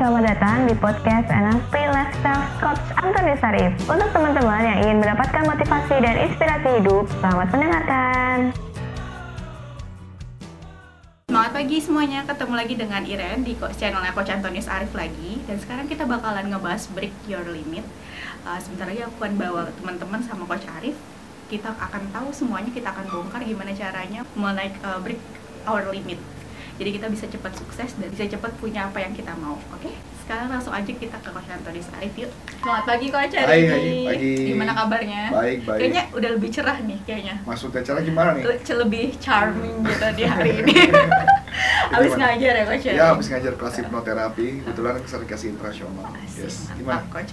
selamat datang di podcast NLP Lifestyle Coach Antoni Sarif. Untuk teman-teman yang ingin mendapatkan motivasi dan inspirasi hidup, selamat mendengarkan. Selamat pagi semuanya, ketemu lagi dengan Iren di channelnya Coach Antonius Arif lagi Dan sekarang kita bakalan ngebahas break your limit Uh, Sebentar lagi aku akan bawa teman-teman sama Coach Arif Kita akan tahu semuanya, kita akan bongkar gimana caranya mulai uh, break our limit Jadi kita bisa cepat sukses dan bisa cepat punya apa yang kita mau, oke? Sekarang langsung aja kita ke Coach Antonius Arif yuk Selamat pagi Coach Arif Hai, hai, pagi. Gimana kabarnya? Baik, baik. Kayaknya udah lebih cerah nih kayaknya Maksudnya cara gimana nih? Le- lebih charming gitu di hari ini. Abis gimana? ngajar ya coach Ya, habis ngajar kelas hipnoterapi, kebetulan sertifikasi internasional. Asik, Yes. mantap, Gimana? coach.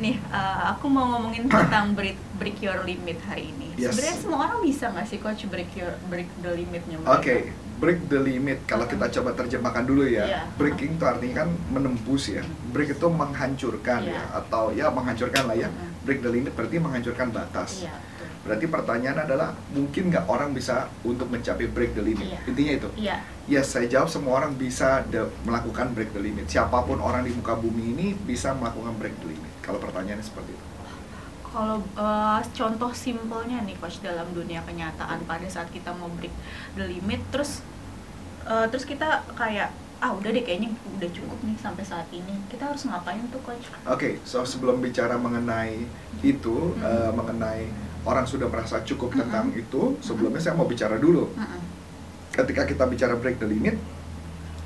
Nih, uh, aku mau ngomongin tentang break break your limit hari ini. Yes. Sebenarnya semua orang bisa nggak sih coach break your break the limitnya Oke, break the limit. Kalau kita coba terjemahkan dulu ya. Iya. Breaking itu artinya kan menembus ya. Break itu menghancurkan Iya. ya, atau ya menghancurkan lah ya. Break the limit berarti menghancurkan batas. Iya, betul. Berarti pertanyaan adalah mungkin nggak orang bisa untuk mencapai break the limit? Iya. Intinya itu. Iya. Yes, saya jawab semua orang bisa de- melakukan break the limit. Siapa pun orang di muka bumi ini bisa melakukan break the limit. Kalau pertanyaannya seperti itu. Kalau uh, contoh simpelnya nih coach dalam dunia kenyataan pada saat kita mau break the limit terus uh, terus kita kayak ah udah deh kayaknya udah cukup nih sampai saat ini. Kita harus ngapain tuh coach? Oke, so sebelum bicara mengenai itu, Mhm. eh, mengenai orang sudah merasa cukup Mhm. tentang itu, sebelumnya saya mau bicara dulu. Mm-mm. Ketika kita bicara break the limit,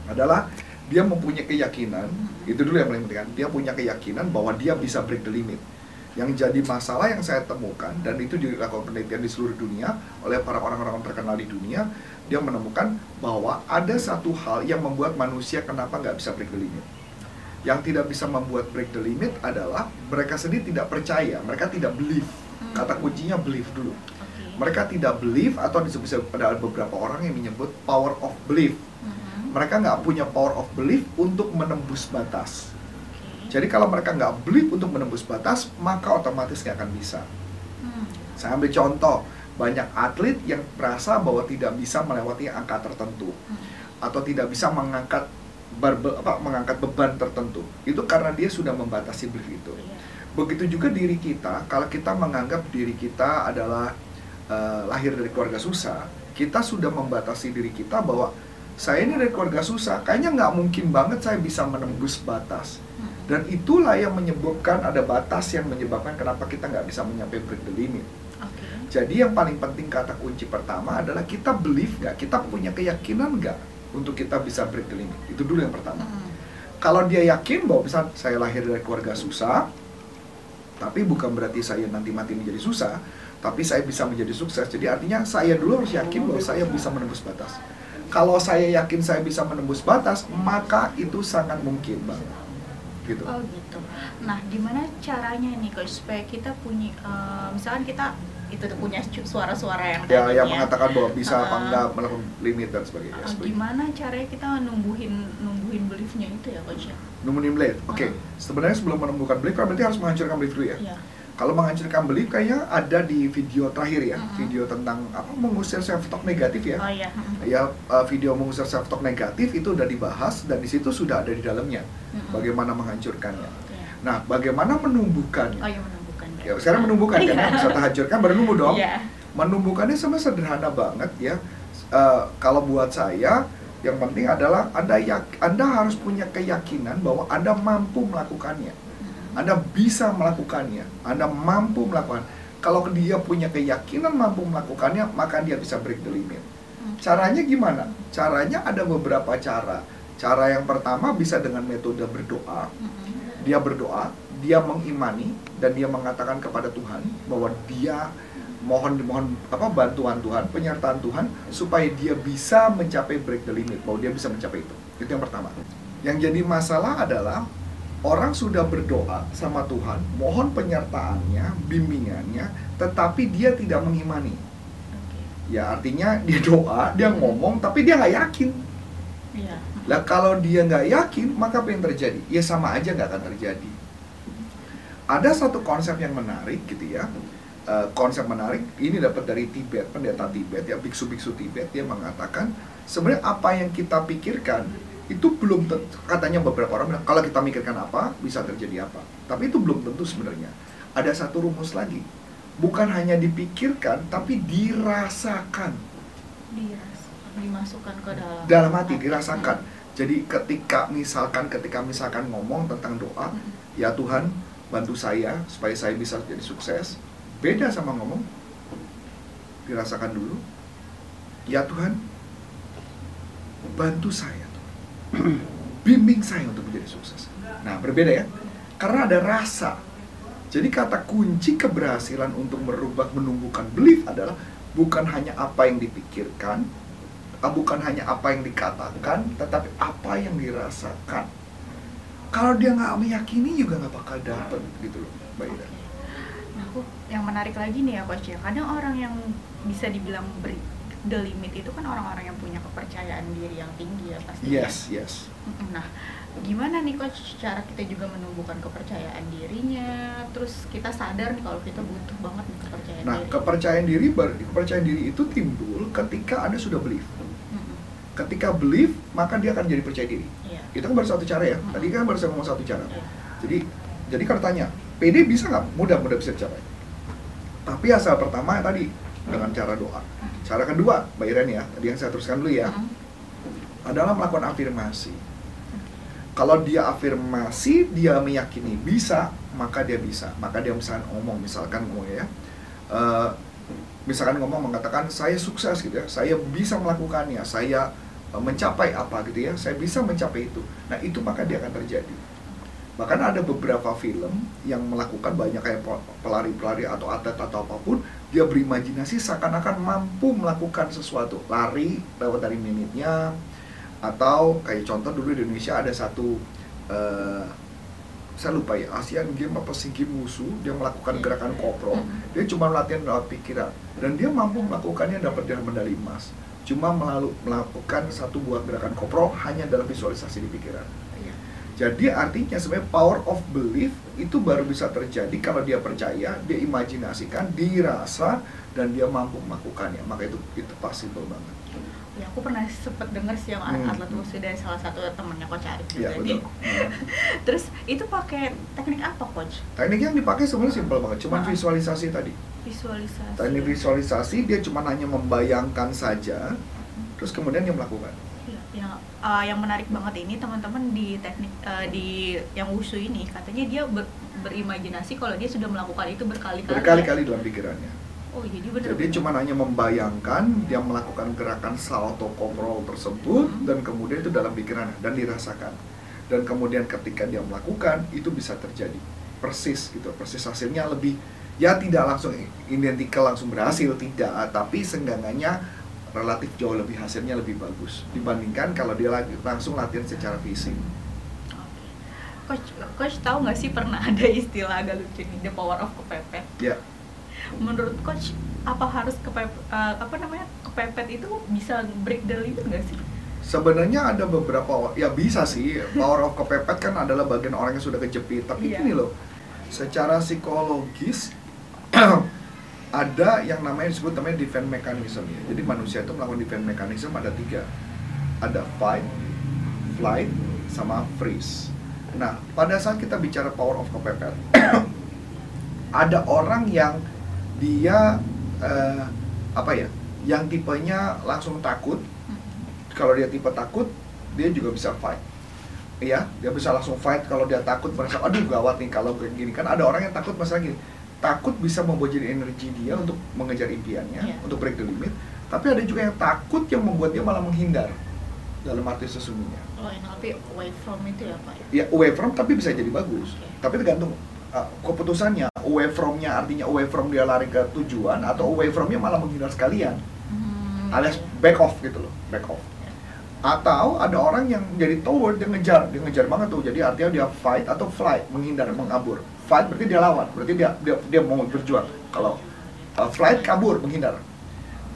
adalah dia mempunyai keyakinan, Mhm. itu dulu yang paling penting kan, dia punya keyakinan bahwa dia bisa break the limit. Yang jadi masalah yang saya temukan, dan itu dilakukan penelitian di seluruh dunia oleh para orang-orang terkenal di dunia, dia menemukan bahwa ada satu hal yang membuat manusia kenapa nggak bisa break the limit. Yang tidak bisa membuat break the limit adalah mereka sendiri tidak percaya, mereka tidak believe. Hmm. Kata kuncinya believe dulu. Mereka tidak believe atau disebut ada beberapa orang yang menyebut power of belief. Mhm. Mereka nggak punya power of belief untuk menembus batas. Jadi kalau mereka nggak believe untuk menembus batas, maka otomatis nggak akan bisa. Hmm. Saya ambil contoh, banyak atlet yang merasa bahwa tidak bisa melewati angka tertentu Hmm. atau tidak bisa mengangkat barbe- apa, mengangkat beban tertentu. Itu karena dia sudah membatasi belief itu. Iya. Begitu juga diri kita, kalau kita menganggap diri kita adalah eh, lahir dari keluarga susah, kita sudah membatasi diri kita bahwa saya ini dari keluarga susah, kayaknya nggak mungkin banget saya bisa menembus batas. Hmm. Dan itulah yang menyebabkan ada batas yang menyebabkan kenapa kita nggak bisa mencapai break the limit. Jadi yang paling penting kata kunci pertama adalah kita believe nggak, kita punya keyakinan nggak untuk kita bisa break the limit. Itu dulu yang pertama. Hmm. Kalau dia yakin bahwa bisa saya lahir dari keluarga susah, tapi bukan berarti saya nanti mati menjadi susah, tapi saya bisa menjadi sukses. Jadi artinya saya dulu harus yakin bahwa saya bisa menembus batas. Kalau saya yakin saya bisa menembus batas, maka itu sangat mungkin banget. Gitu. Oh gitu. Nah, gimana caranya nih coach supaya kita punya, eh, misalkan kita itu punya suara-suara yang Ya, yang ya. mengatakan bahwa bisa apa Ah. enggak melakukan limit dan sebagainya. Seperti- gimana caranya kita numbuhin numbuhin beliefnya itu ya coach ya? Numunin blade. Oke, Ah. sebenarnya sebelum menemukan belief kan berarti harus menghancurkan belief dulu ya. Iya. Kalau menghancurkan belief kayaknya ada di video terakhir ya, Mm-mm. video tentang apa mengusir self talk negatif ya. Oh iya. Ya uh, video mengusir self talk negatif itu udah dibahas dan di situ sudah ada di dalamnya Mm-mm. bagaimana menghancurkannya. Iya. Nah, bagaimana menumbuhkannya? Oh iya menumbuhkan. Ya, sekarang menumbuhkan kan Iya. ya, bisa hancurkan baru numbuh dong. Iya. Menumbuhkannya sama sederhana banget ya. Uh, kalau buat saya yang penting adalah Anda yak, Anda harus punya keyakinan bahwa Anda mampu melakukannya. Anda bisa melakukannya, Anda mampu melakukan. Kalau dia punya keyakinan mampu melakukannya, maka dia bisa break the limit. Caranya gimana? Caranya ada beberapa cara. Cara yang pertama bisa dengan metode berdoa. Mm-mm. Dia berdoa, dia mengimani dan dia mengatakan kepada Tuhan bahwa dia mohon mohon apa bantuan Tuhan, penyertaan Tuhan supaya dia bisa mencapai break the limit, bahwa dia bisa mencapai itu. Itu yang pertama. Yang jadi masalah adalah orang sudah berdoa sama Tuhan, mohon penyertaannya, bimbingannya, tetapi dia tidak mengimani. Oke. Ya artinya dia doa, dia ngomong, tapi dia nggak yakin. Iya. Lah kalau dia nggak yakin, maka apa yang terjadi? Ya sama aja nggak akan terjadi. Ada satu konsep yang menarik gitu ya. Eh, konsep menarik ini dapat dari Tibet, pendeta Tibet ya, biksu-biksu Tibet dia mengatakan sebenarnya apa yang kita pikirkan itu belum tentu, katanya beberapa orang bilang kalau kita mikirkan apa bisa terjadi apa. Tapi itu belum tentu sebenarnya. Ada satu rumus lagi. Bukan hanya dipikirkan tapi dirasakan. Diras, dimasukkan ke dalam dalam hati dirasakan. Jadi ketika misalkan ketika misalkan ngomong tentang doa Hmm. ya Tuhan bantu saya supaya saya bisa jadi sukses. Beda sama ngomong. Dirasakan dulu. Ya Tuhan bantu saya. bimbing saya untuk menjadi sukses. Nah berbeda ya. Karena ada rasa. Jadi kata kunci keberhasilan untuk merubah menumbuhkan belief adalah bukan hanya apa yang dipikirkan ah, bukan hanya apa yang dikatakan tetapi apa yang dirasakan. Kalau dia nggak meyakini juga nggak bakal dapet gitu loh Mbak Ida Nah, aku yang menarik lagi nih ya coach ya. Kadang orang yang bisa dibilang break the limit itu kan orang-orang yang punya kepercayaan diri yang tinggi ya pasti. yes yes Nah, gimana nih coach cara kita juga menumbuhkan kepercayaan dirinya? Terus kita sadar nih kalau kita butuh banget nih kepercayaan nah diri. kepercayaan diri ber- kepercayaan diri itu timbul ketika anda sudah belief Mm-mm. ketika belief maka dia akan jadi percaya diri Iya. itu kan baru satu cara ya tadi kan baru saya ngomong satu cara Iya. jadi jadi kalau tanya PD bisa nggak mudah mudah bisa dicapai tapi asal pertama tadi dengan cara doa. Cara kedua Mbak Iren ya tadi yang saya teruskan dulu ya Mm-mm. adalah melakukan afirmasi. Kalau dia afirmasi dia meyakini bisa maka dia bisa. Maka dia misalkan ngomong misalkan ngomong ya eh, misalkan ngomong mengatakan saya sukses gitu ya. Saya bisa melakukannya. Saya eh, mencapai apa gitu ya. Saya bisa mencapai itu. Nah itu maka dia akan terjadi. Bahkan ada beberapa film yang melakukan banyak kayak pe- pelari-pelari atau atlet atau apa pun dia berimajinasi seakan-akan mampu melakukan sesuatu. Lari lewat dari minitnya atau kayak contoh dulu di Indonesia ada satu eh, saya lupa ya Asian Game apa SEA Games Wusu dia melakukan gerakan kopro Mm-mm. dia cuma latihan lewat pikiran. Dan dia mampu melakukannya dapat dia medali emas. Cuma melalui melakukan satu buah gerakan kopro hanya dalam visualisasi di pikiran. Iya. Jadi artinya sebenarnya power of belief itu baru bisa terjadi kalau dia percaya, dia imajinasikan, dirasa dan dia mampu melakukannya. Maka itu itu possible banget. Ya, aku pernah sempet denger sih yang Hmm. atlet wusu dari salah satu temennya coach Arif Iya juga betul. nih. Hmm. Terus itu pakai teknik apa coach? Teknik yang dipakai sebenarnya simpel banget, cuma Ah. visualisasi tadi. Visualisasi. Teknik visualisasi dia cuma hanya membayangkan saja, terus kemudian dia melakukan. Iya, yang uh, yang menarik banget ini teman-teman di teknik uh, di yang wushu ini katanya dia ber- berimajinasi kalau dia sudah melakukan itu berkali-kali. Berkali-kali dalam pikirannya. Oh, jadi benar. Jadi cuma hanya membayangkan dia melakukan gerakan salto kontrol tersebut Hmm. dan kemudian itu dalam pikirannya dan dirasakan. Dan kemudian ketika dia melakukan itu bisa terjadi persis gitu, persis hasilnya lebih ya tidak langsung identikal langsung berhasil tidak, tapi senggangannya relatif jauh lebih hasilnya lebih bagus dibandingkan kalau dia langsung latihan secara fisik. Coach, coach tahu nggak sih pernah ada istilah agak lucu nih, the power of kepepet. Ya, Menurut coach apa harus kepepet uh, apa namanya kepepet itu bisa break the limit nggak sih? Sebenarnya ada beberapa ya bisa sih power of kepepet kan adalah bagian orang yang sudah kejepit. Tapi Iya. gini loh, secara psikologis ada yang namanya disebut namanya defense mechanism ya. Jadi manusia itu melakukan defense mechanism ada tiga, ada fight, flight, sama freeze. Nah pada saat kita bicara power of kepepet, ada orang yang dia eh, apa ya, yang tipenya langsung takut. Kalau dia tipe takut dia juga bisa fight. Iya, dia bisa langsung fight kalau dia takut merasa aduh gawat nih kalau gini. Kan ada orang yang takut masalah gini takut bisa membuat jadi energi dia untuk mengejar impiannya Iya. untuk break the limit tapi ada juga yang takut yang membuat dia malah menghindar dalam arti sesungguhnya Oh, NLP away from itu ya pak? ya away from tapi bisa jadi bagus Oke. tapi tergantung uh, keputusannya away from-nya artinya away from dia lari ke tujuan atau away from-nya malah menghindar sekalian Hmm, alias iya. back off gitu loh back off atau ada orang yang jadi toward dia ngejar dia ngejar banget tuh jadi artinya dia fight atau flight menghindar mengabur fight berarti dia lawan berarti dia dia, dia mau berjuang. Kalau uh, flight kabur menghindar.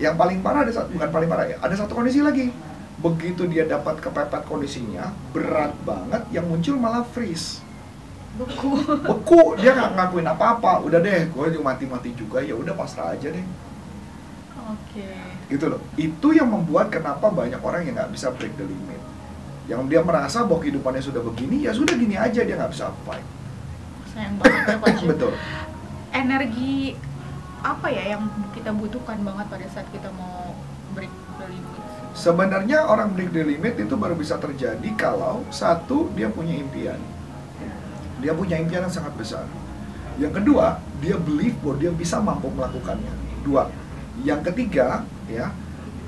Yang paling parah ada satu bukan paling parah ya ada satu kondisi lagi. Begitu dia dapat kepepet kondisinya berat banget yang muncul malah freeze. Beku. beku dia nggak ngakuin apa-apa. Udah deh gue mati-mati juga ya udah pasrah aja deh. Oke. gitu loh. Itu yang membuat kenapa banyak orang yang nggak bisa break the limit. Yang dia merasa bahwa kehidupannya sudah begini ya sudah gini aja dia nggak bisa apply sayang banget ya coach betul. Energi apa ya yang kita butuhkan banget pada saat kita mau break the limit? Sebenarnya orang break the limit itu baru bisa terjadi kalau satu dia punya impian. Dia punya impian yang sangat besar. Yang kedua dia believe bahwa dia bisa mampu melakukannya. Dua. Yang ketiga ya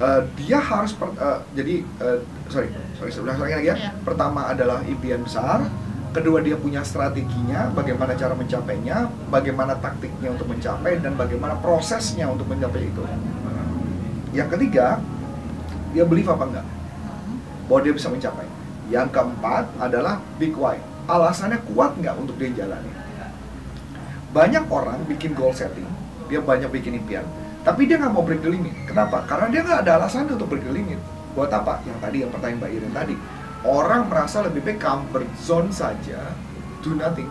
eh, dia harus per- eh, jadi eh, sorry sorry sebelah lagi lagi ya. Iya. pertama adalah impian besar kedua dia punya strateginya bagaimana cara mencapainya bagaimana taktiknya untuk mencapai dan bagaimana prosesnya untuk mencapai itu. Yang ketiga dia believe apa enggak? Bahwa dia bisa mencapai. Yang keempat adalah big why alasannya kuat nggak untuk dia jalani? Banyak orang bikin goal setting dia banyak bikin impian tapi dia nggak mau break the limit. Kenapa? Karena dia nggak ada alasan untuk break the limit. Buat apa? Yang tadi yang pertanyaan mbak Irin tadi orang merasa lebih baik comfort zone saja do nothing.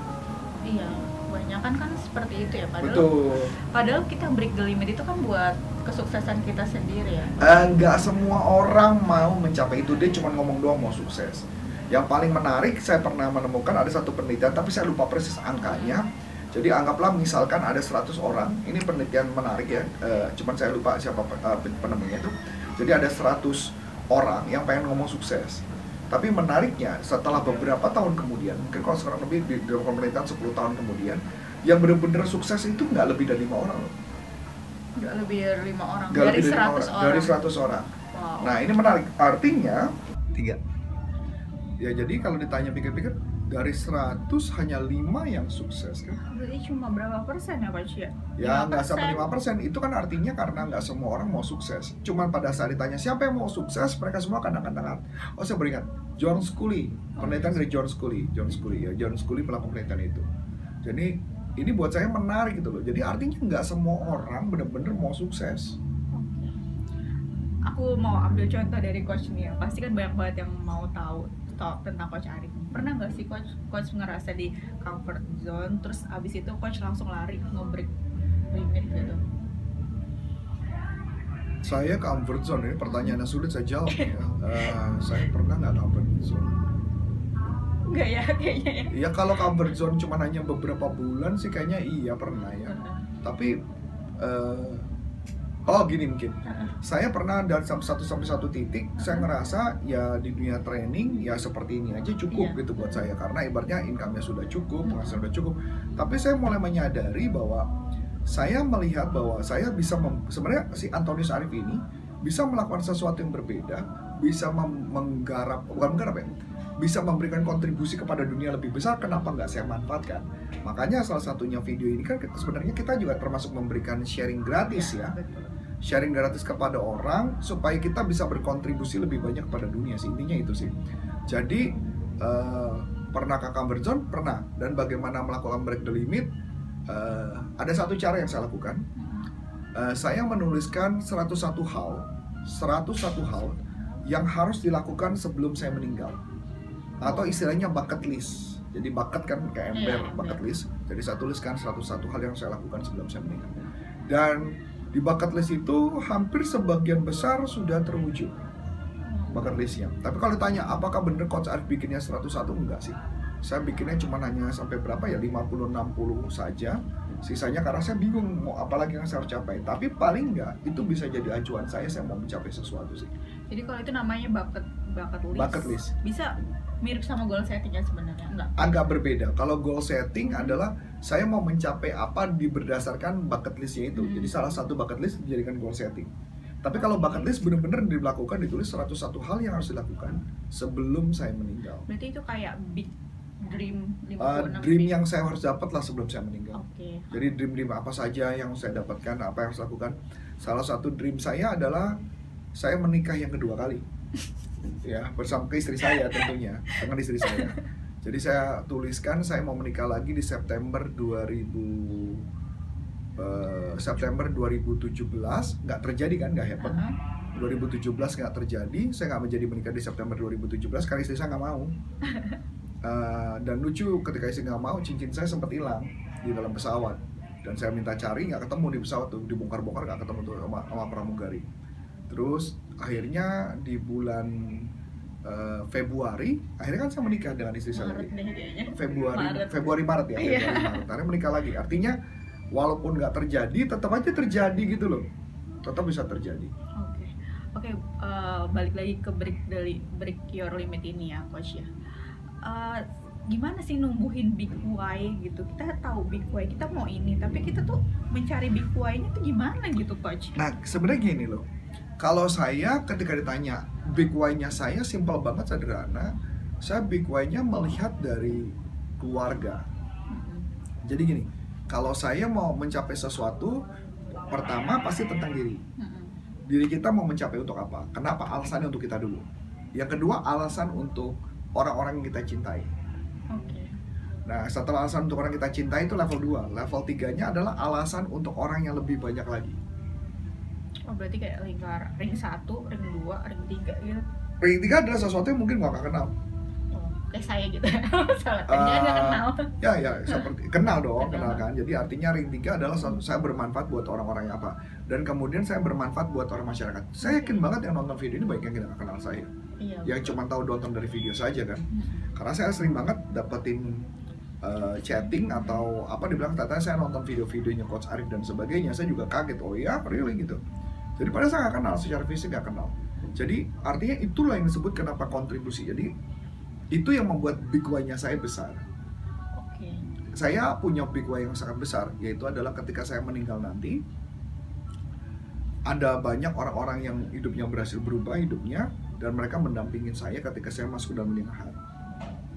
Iya banyak kan kan seperti itu ya. Padahal betul. padahal kita break the limit itu kan buat kesuksesan kita sendiri ya. Eh, nggak semua orang mau mencapai itu. Dia cuma ngomong doang mau sukses. Yang paling menarik saya pernah menemukan ada satu penelitian tapi saya lupa persis angkanya. Jadi anggaplah misalkan ada 100 orang. Ini penelitian menarik ya. Eh, cuman saya lupa siapa eh, penemunya itu. Jadi ada 100 orang yang pengen ngomong sukses tapi menariknya setelah beberapa tahun kemudian mungkin kalau sekarang lebih di dalam pemerintahan 10 tahun kemudian yang benar-benar sukses itu nggak lebih dari lima orang loh. nggak lebih dari lima orang Nggak dari lebih 100 lima orang, dari 100 orang wow Nah ini menarik. Artinya tiga. Ya jadi kalau ditanya pikir-pikir dari 100 hanya lima yang sukses kan? berarti cuma berapa persen ya coach ya Ya 5%. nggak sampai lima persen. Itu kan artinya karena nggak semua orang mau sukses. Cuman pada saat ditanya siapa yang mau sukses, mereka semua akan angkat tangan. Oh saya beringat John Scully, penelitian dari John Scully, John Scully ya John Scully melakukan penelitian itu. Jadi ini buat saya menarik gitu loh. Jadi artinya nggak semua orang benar-benar mau sukses. Aku mau ambil contoh dari coach nih ya. Pasti kan banyak banget yang mau tahu tahu tentang coach Arif. Pernah nggak sih coach coach ngerasa di comfort zone terus abis itu coach langsung lari nge-break limit gitu? Saya comfort zone ini pertanyaan yang sulit saya jawab ya. Eh, saya pernah nggak comfort zone? Enggak ya kayaknya ya. Ya kalau comfort zone cuma hanya beberapa bulan sih kayaknya iya pernah ya. Tapi eh, oh gini mungkin. Saya pernah dari satu sampai satu titik saya ngerasa ya di dunia training ya seperti ini aja cukup Iya. gitu buat saya karena ibaratnya income-nya sudah cukup, penghasilan sudah cukup. Tapi saya mulai menyadari bahwa saya melihat bahwa saya bisa sebenarnya si Antonius Arif ini bisa melakukan sesuatu yang berbeda, bisa menggarap bukan menggarap ya, bisa memberikan kontribusi kepada dunia lebih besar. Kenapa nggak saya manfaatkan? Makanya salah satunya video ini kan sebenarnya kita juga termasuk memberikan sharing gratis ya, Betul. Sharing gratis kepada orang supaya kita bisa berkontribusi lebih banyak kepada dunia sih intinya itu sih. Jadi eh, pernah comfort zone pernah dan bagaimana melakukan break the limit eh, ada satu cara yang saya lakukan. Eh, saya menuliskan 101 hal, 101 hal yang harus dilakukan sebelum saya meninggal. Atau istilahnya bucket list. Jadi bucket kan kayak ember, Iya, bucket list. Jadi saya tuliskan 101 hal yang saya lakukan sebelum saya meninggal. Dan di bucket list itu hampir sebagian besar sudah terwujud bucket listnya. Tapi kalau ditanya apakah bener Coach Arif bikinnya 101 enggak sih? Saya bikinnya cuma hanya sampai berapa ya 50-60 saja sisanya karena saya bingung mau apa lagi yang saya harus capai tapi paling enggak itu bisa jadi acuan saya saya mau mencapai sesuatu sih Jadi kalau itu namanya bucket bucket list. bucket list Bisa mirip sama goal setting ya sebenarnya enggak? agak berbeda kalau goal setting adalah saya mau mencapai apa di berdasarkan bucket listnya itu Hmm. jadi salah satu bucket list dijadikan goal setting tapi kalau bucket list benar-benar dilakukan ditulis 101 hal yang harus dilakukan sebelum saya meninggal Berarti itu kayak big dream 56 Uh, dream big- yang saya harus dapat lah sebelum saya meninggal Oke. Jadi dream-dream apa saja yang saya dapatkan, apa yang saya lakukan. Salah satu dream saya adalah saya menikah yang kedua kali. ya, bersama ke istri saya tentunya, dengan istri saya. Jadi saya tuliskan saya mau menikah lagi di September 2000 eh, September 2017 nggak terjadi kan nggak happen. Aha. 2017 nggak terjadi. Saya nggak menjadi menikah di September 2017 karena istri saya nggak mau. Eh, dan lucu ketika istri nggak mau cincin saya sempat hilang di dalam pesawat. Dan saya minta cari nggak ketemu di pesawat tuh dibongkar-bongkar nggak ketemu tuh sama, sama pramugari. Terus akhirnya di bulan eh, Februari akhirnya kan saya menikah dengan istri saya Maret lagi deh kayaknya. Februari Maret. Februari Maret ya Iya. Februari Maret akhirnya menikah lagi artinya walaupun nggak terjadi tetap aja terjadi gitu loh tetap bisa terjadi Oke, oke. eh, balik lagi ke break dari break your limit ini ya, coach ya. Eh, gimana sih numbuhin big why gitu? Kita tahu big why kita mau ini, tapi kita tuh mencari big why-nya tuh gimana gitu, coach? Nah, sebenarnya gini loh. Kalau saya ketika ditanya big why-nya saya simpel banget sederhana. Saya big why-nya melihat dari keluarga. Mm-mm. Jadi gini, kalau saya mau mencapai sesuatu, pertama pasti tentang diri. Mm-mm. Diri kita mau mencapai untuk apa? Kenapa? Alasannya untuk kita dulu. Yang kedua, alasan untuk orang-orang yang kita cintai. Oke. Nah, setelah alasan untuk orang yang kita cintai itu level 2. Level 3-nya adalah alasan untuk orang yang lebih banyak lagi. Oh berarti kayak lingkar ring satu, ring dua, ring tiga gitu. Ring 3 adalah sesuatu yang mungkin gak kenal. Oh, kayak saya gitu. Salah, Eh, nggak kenal. Ya, ya, seperti kenal dong, Kenal. kenal kan. Jadi artinya ring 3 adalah saya bermanfaat buat orang-orang yang apa. Dan kemudian saya bermanfaat buat orang masyarakat. Saya yakin banget yang nonton video ini banyak yang tidak kenal saya. Iya. Yang cuma tahu nonton dari video saja kan. Mm-mm. Karena saya sering banget dapetin uh, chatting atau apa dibilang katanya saya nonton video-videonya Coach Arif dan sebagainya. Saya juga kaget, oh iya, really gitu. Jadi padahal saya nggak kenal, secara fisik nggak kenal. Jadi artinya itulah yang disebut kenapa kontribusi. Jadi itu yang membuat big why-nya saya besar Oke. saya punya big why yang sangat besar yaitu adalah ketika saya meninggal nanti ada banyak orang-orang yang hidupnya berhasil berubah hidupnya dan mereka mendampingin saya ketika saya masuk dalam nikahan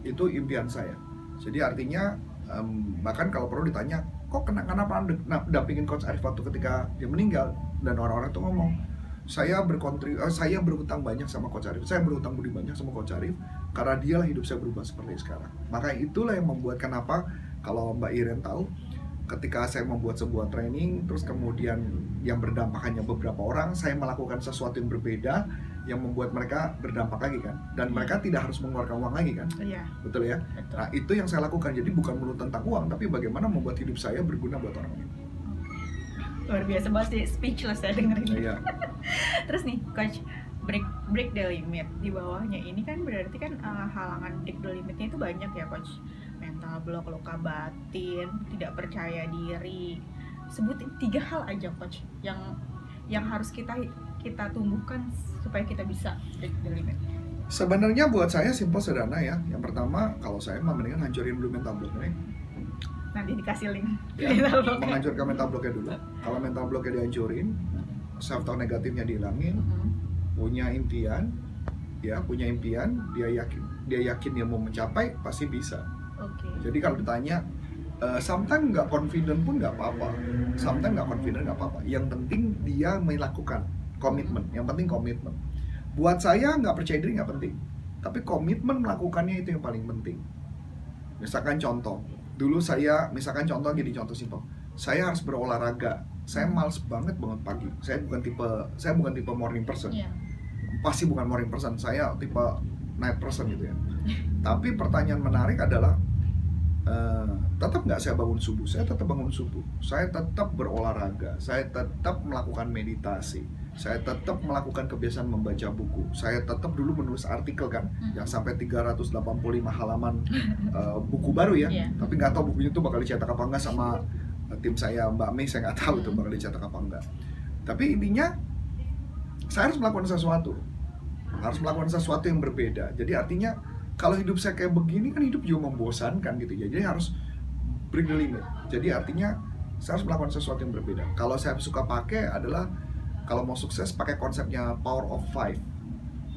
itu impian saya jadi artinya em, bahkan kalau perlu ditanya kok kena kenapa anda dampingin coach Arif waktu ketika dia meninggal dan orang-orang tuh ngomong saya berkontri eh, saya berhutang banyak sama coach Arif. Saya berhutang budi banyak sama coach Arif karena dialah hidup saya berubah seperti sekarang. Maka itulah yang membuat kenapa kalau Mbak Iren tahu ketika saya membuat sebuah training terus kemudian yang berdampak hanya beberapa orang saya melakukan sesuatu yang berbeda yang membuat mereka berdampak lagi kan? Dan mereka tidak harus mengeluarkan uang lagi kan? Iya, betul ya? Betul. nah itu yang saya lakukan. Jadi bukan melulu tentang uang tapi bagaimana membuat hidup saya berguna buat orang lain Luar biasa banget sih, speechless ya dengerin. Iya. Terus nih, coach, break break the limit di bawahnya ini kan berarti kan uh, halangan break the limitnya itu banyak ya, coach. Mental block, luka batin, tidak percaya diri. Sebutin tiga hal aja, coach, yang yang harus kita kita tumbuhkan supaya kita bisa break the limit. Sebenarnya buat saya simpel sederhana ya. Yang pertama, kalau saya mendingan hancurin dulu mental block nih. Nanti dikasih link. Ya, menghancurkan mental blocknya dulu. Kalau mental blocknya dihancurin, self talk negatifnya dihilangin, Mhm. punya impian, ya punya impian, dia yakin dia yakin dia mau mencapai pasti bisa. Oke. Jadi kalau ditanya, eh, sometimes nggak confident pun nggak apa-apa, sometimes nggak confident nggak apa-apa. Yang penting dia melakukan komitmen. Yang penting komitmen. Buat saya nggak percaya diri nggak penting, tapi komitmen melakukannya itu yang paling penting. Misalkan contoh, dulu saya, misalkan contoh gini contoh simpel, saya harus berolahraga. Saya males banget banget pagi. Saya bukan tipe, saya bukan tipe morning person. Iya. pasti bukan morning person. Saya tipe night person gitu ya. Tapi pertanyaan menarik adalah eh, tetap nggak saya bangun subuh? Saya tetap bangun subuh. Saya tetap berolahraga. Saya tetap melakukan meditasi saya tetap melakukan kebiasaan membaca buku. Saya tetap dulu menulis artikel kan Hmm. yang sampai 385 halaman eh, buku baru ya. Iya. tapi nggak tahu bukunya tuh bakal dicetak apa enggak sama eh, tim saya Mbak Mei saya nggak tahu itu Hmm. bakal dicetak apa enggak tapi intinya saya harus melakukan sesuatu. Harus melakukan sesuatu yang berbeda. Jadi artinya kalau hidup saya kayak begini kan hidup juga membosankan gitu ya. Jadi harus break the limit. Jadi artinya saya harus melakukan sesuatu yang berbeda. Kalau saya suka pakai adalah kalau mau sukses pakai konsepnya power of five.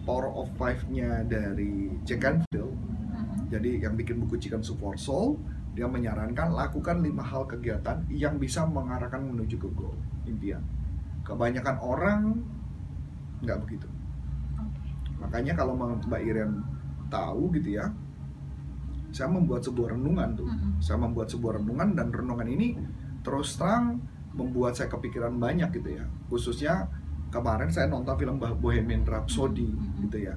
Power of five nya dari Jack Canfield. Mhm. jadi yang bikin buku Chicken Soup for Soul dia menyarankan lakukan lima hal kegiatan yang bisa mengarahkan menuju ke goal impian. Kebanyakan orang nggak begitu. Makanya kalau Mbak Iren tahu gitu ya saya membuat sebuah renungan tuh. Mhm. saya membuat sebuah renungan dan renungan ini terus terang membuat saya kepikiran banyak gitu ya khususnya kemarin saya nonton film Bohemian Rhapsody Mhm. gitu ya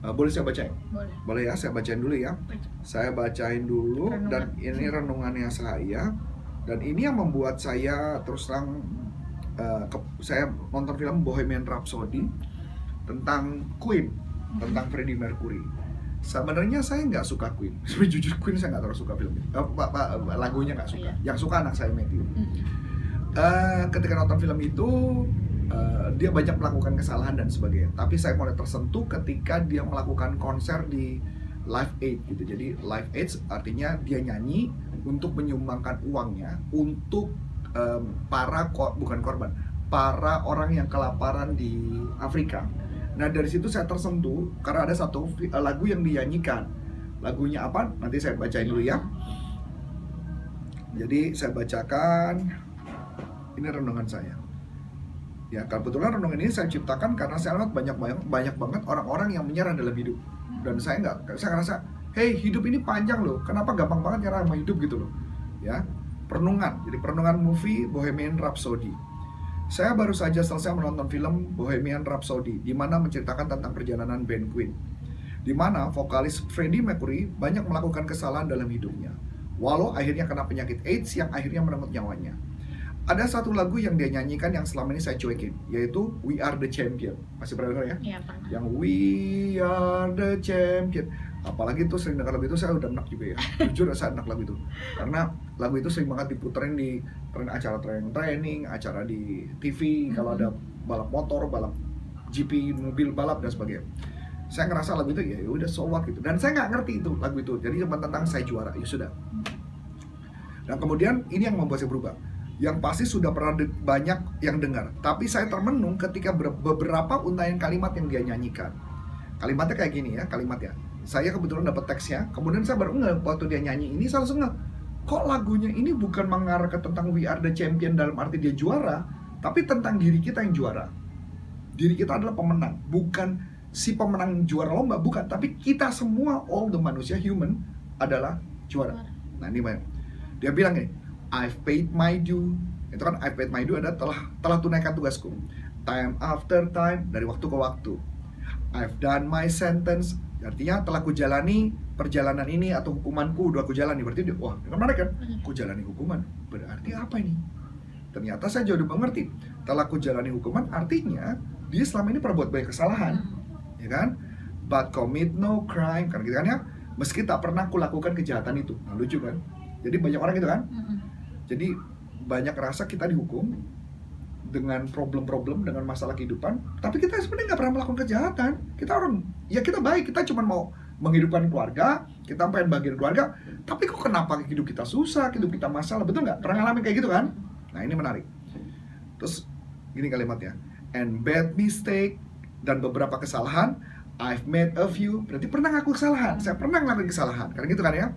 Eh, boleh saya bacain Boleh. boleh ya saya bacain dulu ya Baca. saya bacain dulu Renungan. dan ini renungannya saya dan ini yang membuat saya terus terang eh, ke- saya nonton film Bohemian Rhapsody tentang Queen tentang Freddie Mercury. Sebenarnya saya nggak suka Queen. Sebenarnya jujur Queen saya nggak terlalu suka filmnya. Eh, pak, pak, lagunya nggak suka. Iya. Yang suka anak saya Matthew. Mm. Eh, ketika nonton film itu eh, dia banyak melakukan kesalahan dan sebagainya. Tapi saya mulai tersentuh ketika dia melakukan konser di Live Aid gitu. Jadi Live Aid artinya dia nyanyi untuk menyumbangkan uangnya untuk em, para ko- bukan korban, para orang yang kelaparan di Afrika. Nah dari situ saya tersentuh karena ada satu eh, lagu yang dinyanyikan. Lagunya apa? Nanti saya bacain dulu ya. Jadi saya bacakan ini renungan saya. Ya, kebetulan renungan ini saya ciptakan karena saya lihat banyak banyak banyak banget orang-orang yang menyerah dalam hidup. Dan saya nggak, saya ngerasa, hey hidup ini panjang loh, kenapa gampang banget nyerah sama hidup gitu loh. Ya, perenungan. Jadi perenungan movie Bohemian Rhapsody. Saya baru saja selesai menonton film Bohemian Rhapsody, di mana menceritakan tentang perjalanan band Queen. Di mana vokalis Freddie Mercury banyak melakukan kesalahan dalam hidupnya. Walau akhirnya kena penyakit AIDS yang akhirnya merenggut nyawanya. Ada satu lagu yang dia nyanyikan yang selama ini saya cuekin, yaitu We Are The Champion. Masih pernah dengar ya? Iya pernah. Yang We Are The Champion. Apalagi tuh sering dengar lagu itu saya udah enak juga ya. Jujur saya enak lagu itu. Karena lagu itu sering banget diputerin di acara training training, acara di TV kalau ada balap motor, balap GP mobil balap dan sebagainya. Saya ngerasa lagu itu ya udah so what gitu. Dan saya nggak ngerti itu lagu itu. Jadi cuma tentang saya juara, ya sudah. Dan kemudian ini yang membuat saya berubah. Yang pasti sudah pernah banyak yang dengar. Tapi saya termenung ketika ber- beberapa untayan kalimat yang dia nyanyikan. Kalimatnya kayak gini ya, kalimatnya. Saya kebetulan dapat teksnya, kemudian saya baru nggak waktu dia nyanyi ini saya langsung nggak. Kok lagunya ini bukan mengarah ke tentang We Are The Champion dalam arti dia juara, tapi tentang diri kita yang juara. Diri kita adalah pemenang, bukan si pemenang juara lomba, bukan. Tapi kita semua, all the manusia human adalah juara. Nah ini banyak. Dia bilang nih, I've paid my due. Itu kan I've paid my due adalah telah telah tunaikan tugasku. Time after time dari waktu ke waktu. I've done my sentence. Artinya telah kujalani perjalanan ini atau hukumanku udah aku jalani. Berarti dia, wah, dengan menarik kan? Ku jalani hukuman. Berarti apa ini? Ternyata saya jauh lebih mengerti. Telah ku jalani hukuman artinya dia selama ini pernah buat banyak kesalahan, ya kan? But commit no crime, kan gitu kan ya? Meski tak pernah kulakukan kejahatan itu. Nah, lucu kan? Jadi banyak orang gitu kan? Jadi banyak rasa kita dihukum dengan problem-problem dengan masalah kehidupan, tapi kita sebenarnya nggak pernah melakukan kejahatan. Kita orang, ya kita baik, kita cuma mau menghidupkan keluarga, kita pengen bagian keluarga, tapi kok kenapa hidup kita susah, hidup kita masalah, betul nggak? Pernah ngalamin kayak gitu kan? Nah ini menarik. Terus gini kalimatnya, and bad mistake dan beberapa kesalahan, I've made a few. Berarti pernah ngaku kesalahan. Saya pernah ngelakuin kesalahan, karena gitu kan ya?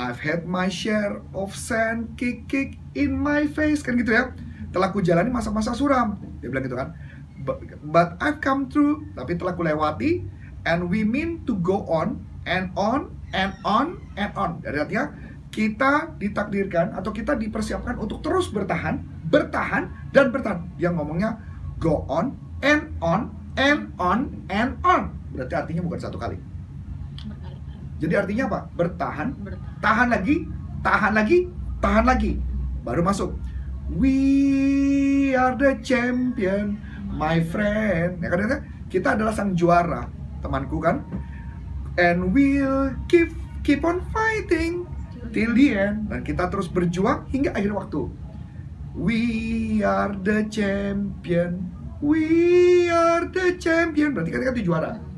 I've had my share of sand kick kick in my face kan gitu ya. Telah ku jalani masa-masa suram. Dia bilang gitu kan. But, I've come through, tapi telah ku lewati and we mean to go on and on and on and on. Jadi artinya kita ditakdirkan atau kita dipersiapkan untuk terus bertahan, bertahan dan bertahan. Dia ngomongnya go on and on and on and on. Berarti artinya bukan satu kali. Jadi artinya apa? Bertahan Bertahan. tahan lagi, tahan lagi, tahan lagi, baru masuk. We are the champion, my friend. Ya kan, kan? Kita adalah sang juara, temanku kan. And we'll keep keep on fighting till the end. Dan kita terus berjuang hingga akhir waktu. We are the champion. We are the champion. Berarti kan kita juara.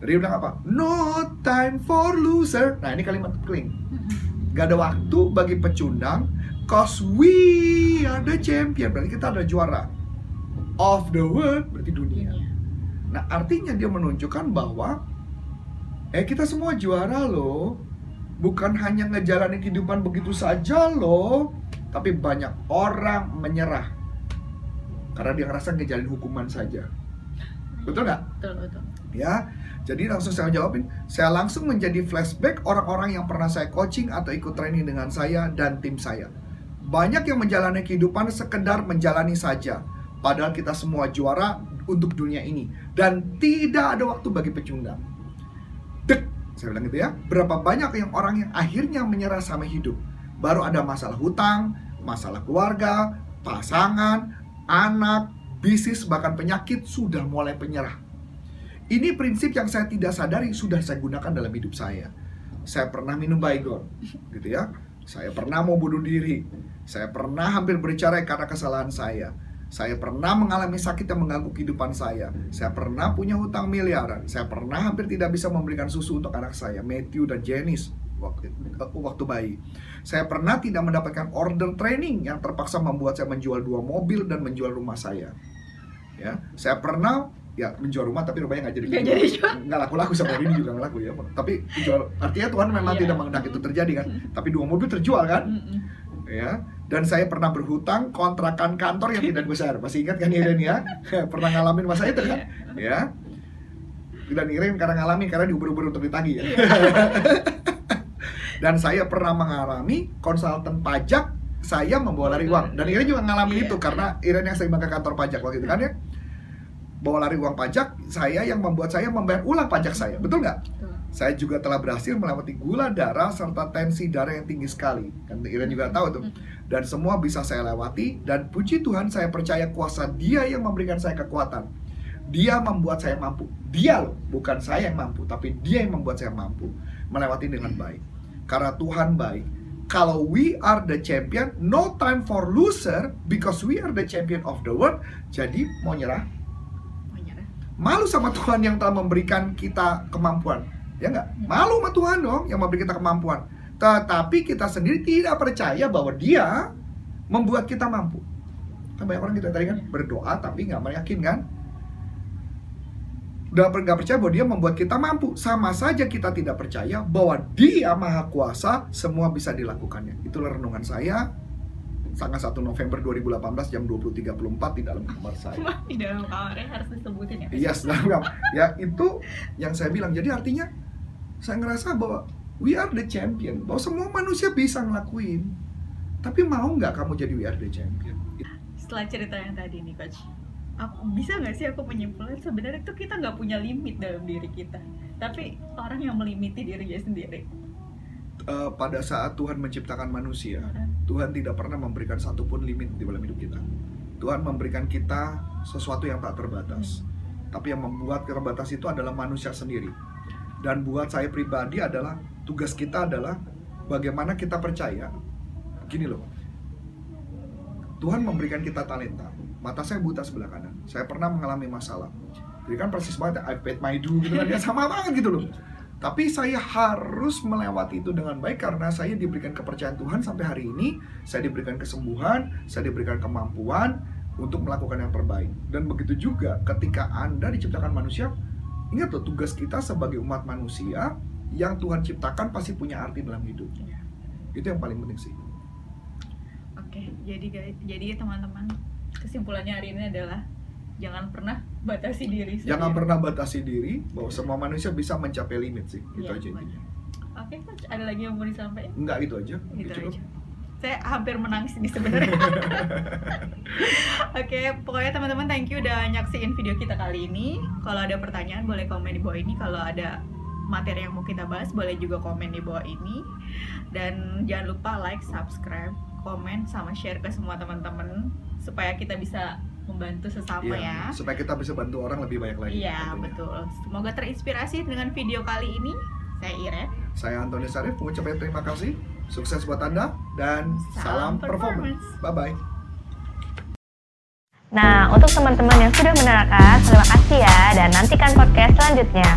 Dia bilang apa? No time for loser. Nah ini kalimat kling. Mm-mm. Gak ada waktu bagi pecundang. Cause we are the champion. Berarti kita adalah juara. Of the world. Berarti dunia. Dunia. Nah artinya dia menunjukkan bahwa Eh kita semua juara loh. Bukan hanya ngejalanin kehidupan begitu saja loh. Tapi banyak orang menyerah. Karena dia ngerasa ngejalanin hukuman saja. Betul nggak? Betul betul. ya jadi langsung saya jawabin saya langsung menjadi flashback orang-orang yang pernah saya coaching atau ikut training dengan saya dan tim saya. Banyak yang menjalani kehidupan sekedar menjalani saja. Padahal kita semua juara untuk dunia ini. Dan tidak ada waktu bagi pecundang. Dek saya bilang gitu ya. Berapa banyak yang orang yang akhirnya menyerah sama hidup. Baru ada masalah hutang masalah keluarga pasangan anak bisnis bahkan penyakit sudah mulai penyerah Ini prinsip yang saya tidak sadari sudah saya gunakan dalam hidup saya. Saya pernah minum baygon, gitu ya. Saya pernah mau bunuh diri. Saya pernah hampir bercerai karena kesalahan saya. Saya pernah mengalami sakit yang mengganggu kehidupan saya. Saya pernah punya hutang miliaran. Saya pernah hampir tidak bisa memberikan susu untuk anak saya, Matthew dan Janice waktu, waktu bayi. Saya pernah tidak mendapatkan order training yang terpaksa membuat saya menjual dua mobil dan menjual rumah saya. Ya, saya pernah ya menjual rumah tapi rumahnya nggak jadi Nggak jadi nggak laku laku sampai hari ini juga nggak laku ya. Tapi jual artinya Tuhan memang Iya. tidak mengendak itu terjadi kan. Tapi dua mobil terjual kan. Ya dan saya pernah berhutang kontrakan kantor yang tidak besar. Masih ingat kan Iren ya? Pernah ngalamin masa itu kan? Ya. Dan Iren karena ngalamin karena diuber-uber untuk ditagih ya. Dan saya pernah mengalami konsultan pajak saya membawa lari uang. Dan Iren juga ngalamin Iya. itu karena Iren yang sering ke kantor pajak waktu itu kan ya bawa lari uang pajak saya yang membuat saya membayar ulang pajak saya betul nggak saya juga telah berhasil melewati gula darah serta tensi darah yang tinggi sekali. Kan Iren juga tahu tuh. Dan semua bisa saya lewati dan puji Tuhan saya percaya kuasa Dia yang memberikan saya kekuatan. Dia membuat saya mampu. Dia loh, bukan saya yang mampu, tapi Dia yang membuat saya mampu melewati dengan baik. Karena Tuhan baik. Kalau we are the champion, no time for loser because we are the champion of the world. Jadi Mau nyerah. Malu sama Tuhan yang telah memberikan kita kemampuan. Ya nggak? Malu sama Tuhan dong yang memberi kita kemampuan. Tetapi kita sendiri tidak percaya bahwa dia membuat kita mampu. Kan banyak orang gitu tadi kan berdoa tapi nggak meyakinkan udah nggak percaya bahwa dia membuat kita mampu. Sama saja kita tidak percaya bahwa dia maha kuasa semua bisa dilakukannya. Itulah renungan saya tanggal 1 November 2018 jam 20.34 di dalam kamar saya. Di dalam kamarnya harus disebutin ya? Yes, dalam kam- ya itu yang saya bilang. Jadi artinya saya ngerasa bahwa we are the champion, bahwa semua manusia bisa ngelakuin. Tapi mau nggak kamu jadi we are the champion? setelah cerita yang tadi nih coach. Aku bisa nggak sih aku menyimpulkan sebenarnya itu kita nggak punya limit dalam diri kita. Tapi orang yang melimiti dirinya sendiri Eh, pada saat Tuhan menciptakan manusia, Tuhan tidak pernah memberikan satupun limit di dalam hidup kita. Tuhan memberikan kita sesuatu yang tak terbatas. Tapi yang membuat terbatas itu adalah manusia sendiri. Dan buat saya pribadi adalah tugas kita adalah bagaimana kita percaya. Gini loh. Tuhan memberikan kita talenta. Mata saya buta sebelah kanan. Saya pernah mengalami masalah. Jadi kan persis banget I paid my due gitu kan ya sama banget gitu loh. Tapi saya harus melewati itu dengan baik karena saya diberikan kepercayaan Tuhan sampai hari ini. Saya diberikan kesembuhan, saya diberikan kemampuan untuk melakukan yang terbaik. Dan begitu juga ketika Anda diciptakan manusia, ingat loh tugas kita sebagai umat manusia yang Tuhan ciptakan pasti punya arti dalam hidup. Iya. Itu yang paling penting sih. Oke, jadi guys, jadi teman-teman kesimpulannya hari ini adalah jangan pernah batasi diri sendiri. Jangan pernah batasi diri bahwa semua manusia bisa mencapai limit sih. Itu Iya, aja intinya. Oke, coach, ada lagi yang mau disampaikan? Enggak gitu aja. Gitu Itu cukup. aja. Saya hampir menangis ini sebenarnya. Oke, pokoknya teman-teman thank you udah nyaksiin video kita kali ini. Kalau ada pertanyaan boleh komen di bawah ini. Kalau ada materi yang mau kita bahas boleh juga komen di bawah ini. Dan jangan lupa like, subscribe, komen, sama share ke semua teman-teman supaya kita bisa membantu sesama Iya, ya. supaya kita bisa bantu orang lebih banyak lagi. Iya, tentunya. betul. Semoga terinspirasi dengan video kali ini. Saya Iren. Saya Antoni Sarif mengucapkan terima kasih, sukses buat Anda, dan salam, Salam performance. performance. Bye-bye. Nah, untuk teman-teman yang sudah menerangkan, terima kasih ya dan nantikan podcast selanjutnya.